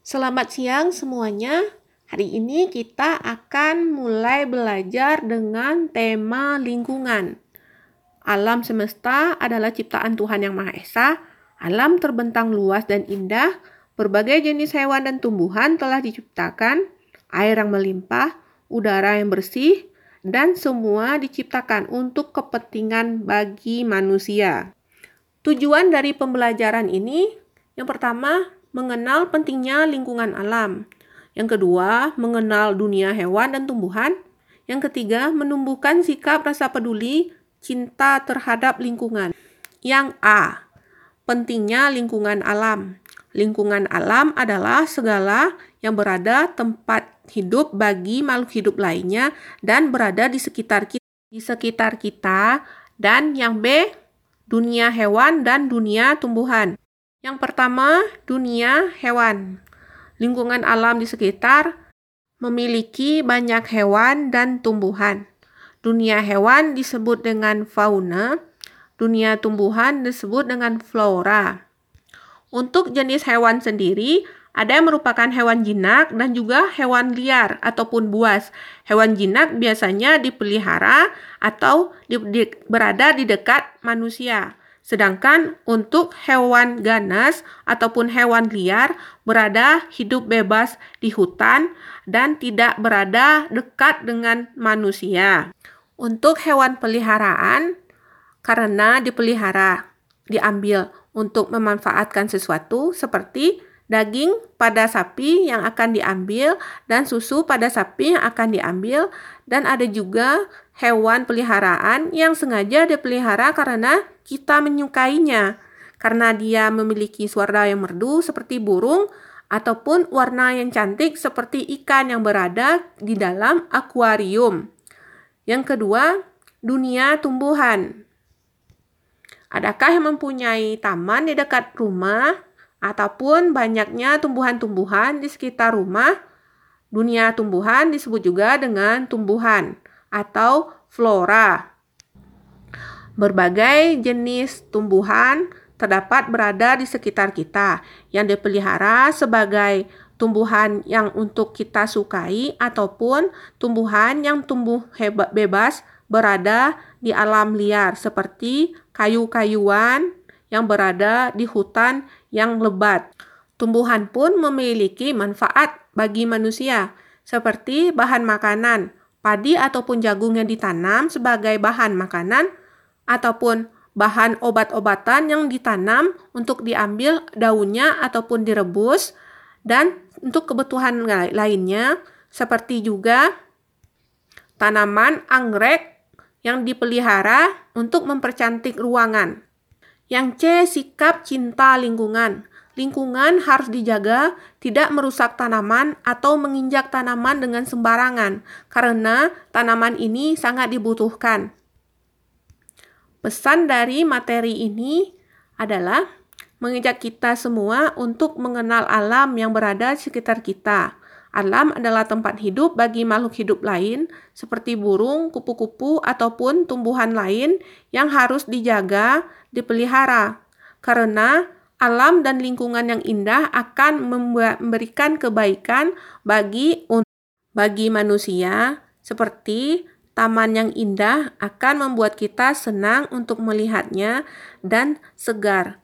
Selamat siang semuanya. Hari ini kita akan mulai belajar dengan tema lingkungan. Alam semesta adalah ciptaan Tuhan Yang Maha Esa. Alam terbentang luas dan indah. Berbagai jenis hewan dan tumbuhan telah diciptakan. Air yang melimpah, udara yang bersih, dan semua diciptakan untuk kepentingan bagi manusia. Tujuan dari pembelajaran ini yang pertama, mengenal pentingnya lingkungan alam. Yang kedua, mengenal dunia hewan dan tumbuhan. Yang ketiga, menumbuhkan sikap rasa peduli, cinta terhadap lingkungan. Yang A, pentingnya lingkungan alam. Lingkungan alam adalah segala yang berada tempat hidup bagi makhluk hidup lainnya dan berada di sekitar kita, di sekitar kita. Dan yang B, dunia hewan dan dunia tumbuhan. Yang pertama, dunia hewan. Lingkungan alam di sekitar memiliki banyak hewan dan tumbuhan. Dunia hewan disebut dengan fauna, dunia tumbuhan disebut dengan flora. Untuk jenis hewan sendiri, ada yang merupakan hewan jinak dan juga hewan liar ataupun buas. Hewan jinak biasanya dipelihara atau di, di, berada di dekat manusia. Sedangkan untuk hewan ganas ataupun hewan liar berada hidup bebas di hutan dan tidak berada dekat dengan manusia. Untuk hewan peliharaan, karena dipelihara, diambil untuk memanfaatkan sesuatu seperti daging pada sapi yang akan diambil dan susu pada sapi yang akan diambil dan ada juga hewan peliharaan yang sengaja dipelihara karena kita menyukainya karena dia memiliki suara yang merdu seperti burung ataupun warna yang cantik seperti ikan yang berada di dalam akuarium. Yang kedua, dunia tumbuhan. Adakah yang mempunyai taman di dekat rumah ataupun banyaknya tumbuhan-tumbuhan di sekitar rumah? Dunia tumbuhan disebut juga dengan tumbuhan atau flora. Berbagai jenis tumbuhan terdapat berada di sekitar kita yang dipelihara sebagai tumbuhan yang untuk kita sukai ataupun tumbuhan yang tumbuh bebas berada di alam liar seperti kayu-kayuan yang berada di hutan yang lebat. Tumbuhan pun memiliki manfaat bagi manusia seperti bahan makanan, padi ataupun jagung yang ditanam sebagai bahan makanan ataupun bahan obat-obatan yang ditanam untuk diambil daunnya ataupun direbus dan untuk kebutuhan lainnya seperti juga tanaman anggrek yang dipelihara untuk mempercantik ruangan. Yang C, sikap cinta lingkungan. Lingkungan harus dijaga, tidak merusak tanaman atau menginjak tanaman dengan sembarangan, karena tanaman ini sangat dibutuhkan. Pesan dari materi ini adalah mengajak kita semua untuk mengenal alam yang berada sekitar kita Alam adalah tempat hidup bagi makhluk hidup lain, seperti burung, kupu-kupu, ataupun tumbuhan lain yang harus dijaga, dipelihara. Karena alam dan lingkungan yang indah akan memberikan kebaikan bagi bagi manusia, seperti taman yang indah akan membuat kita senang untuk melihatnya dan segar.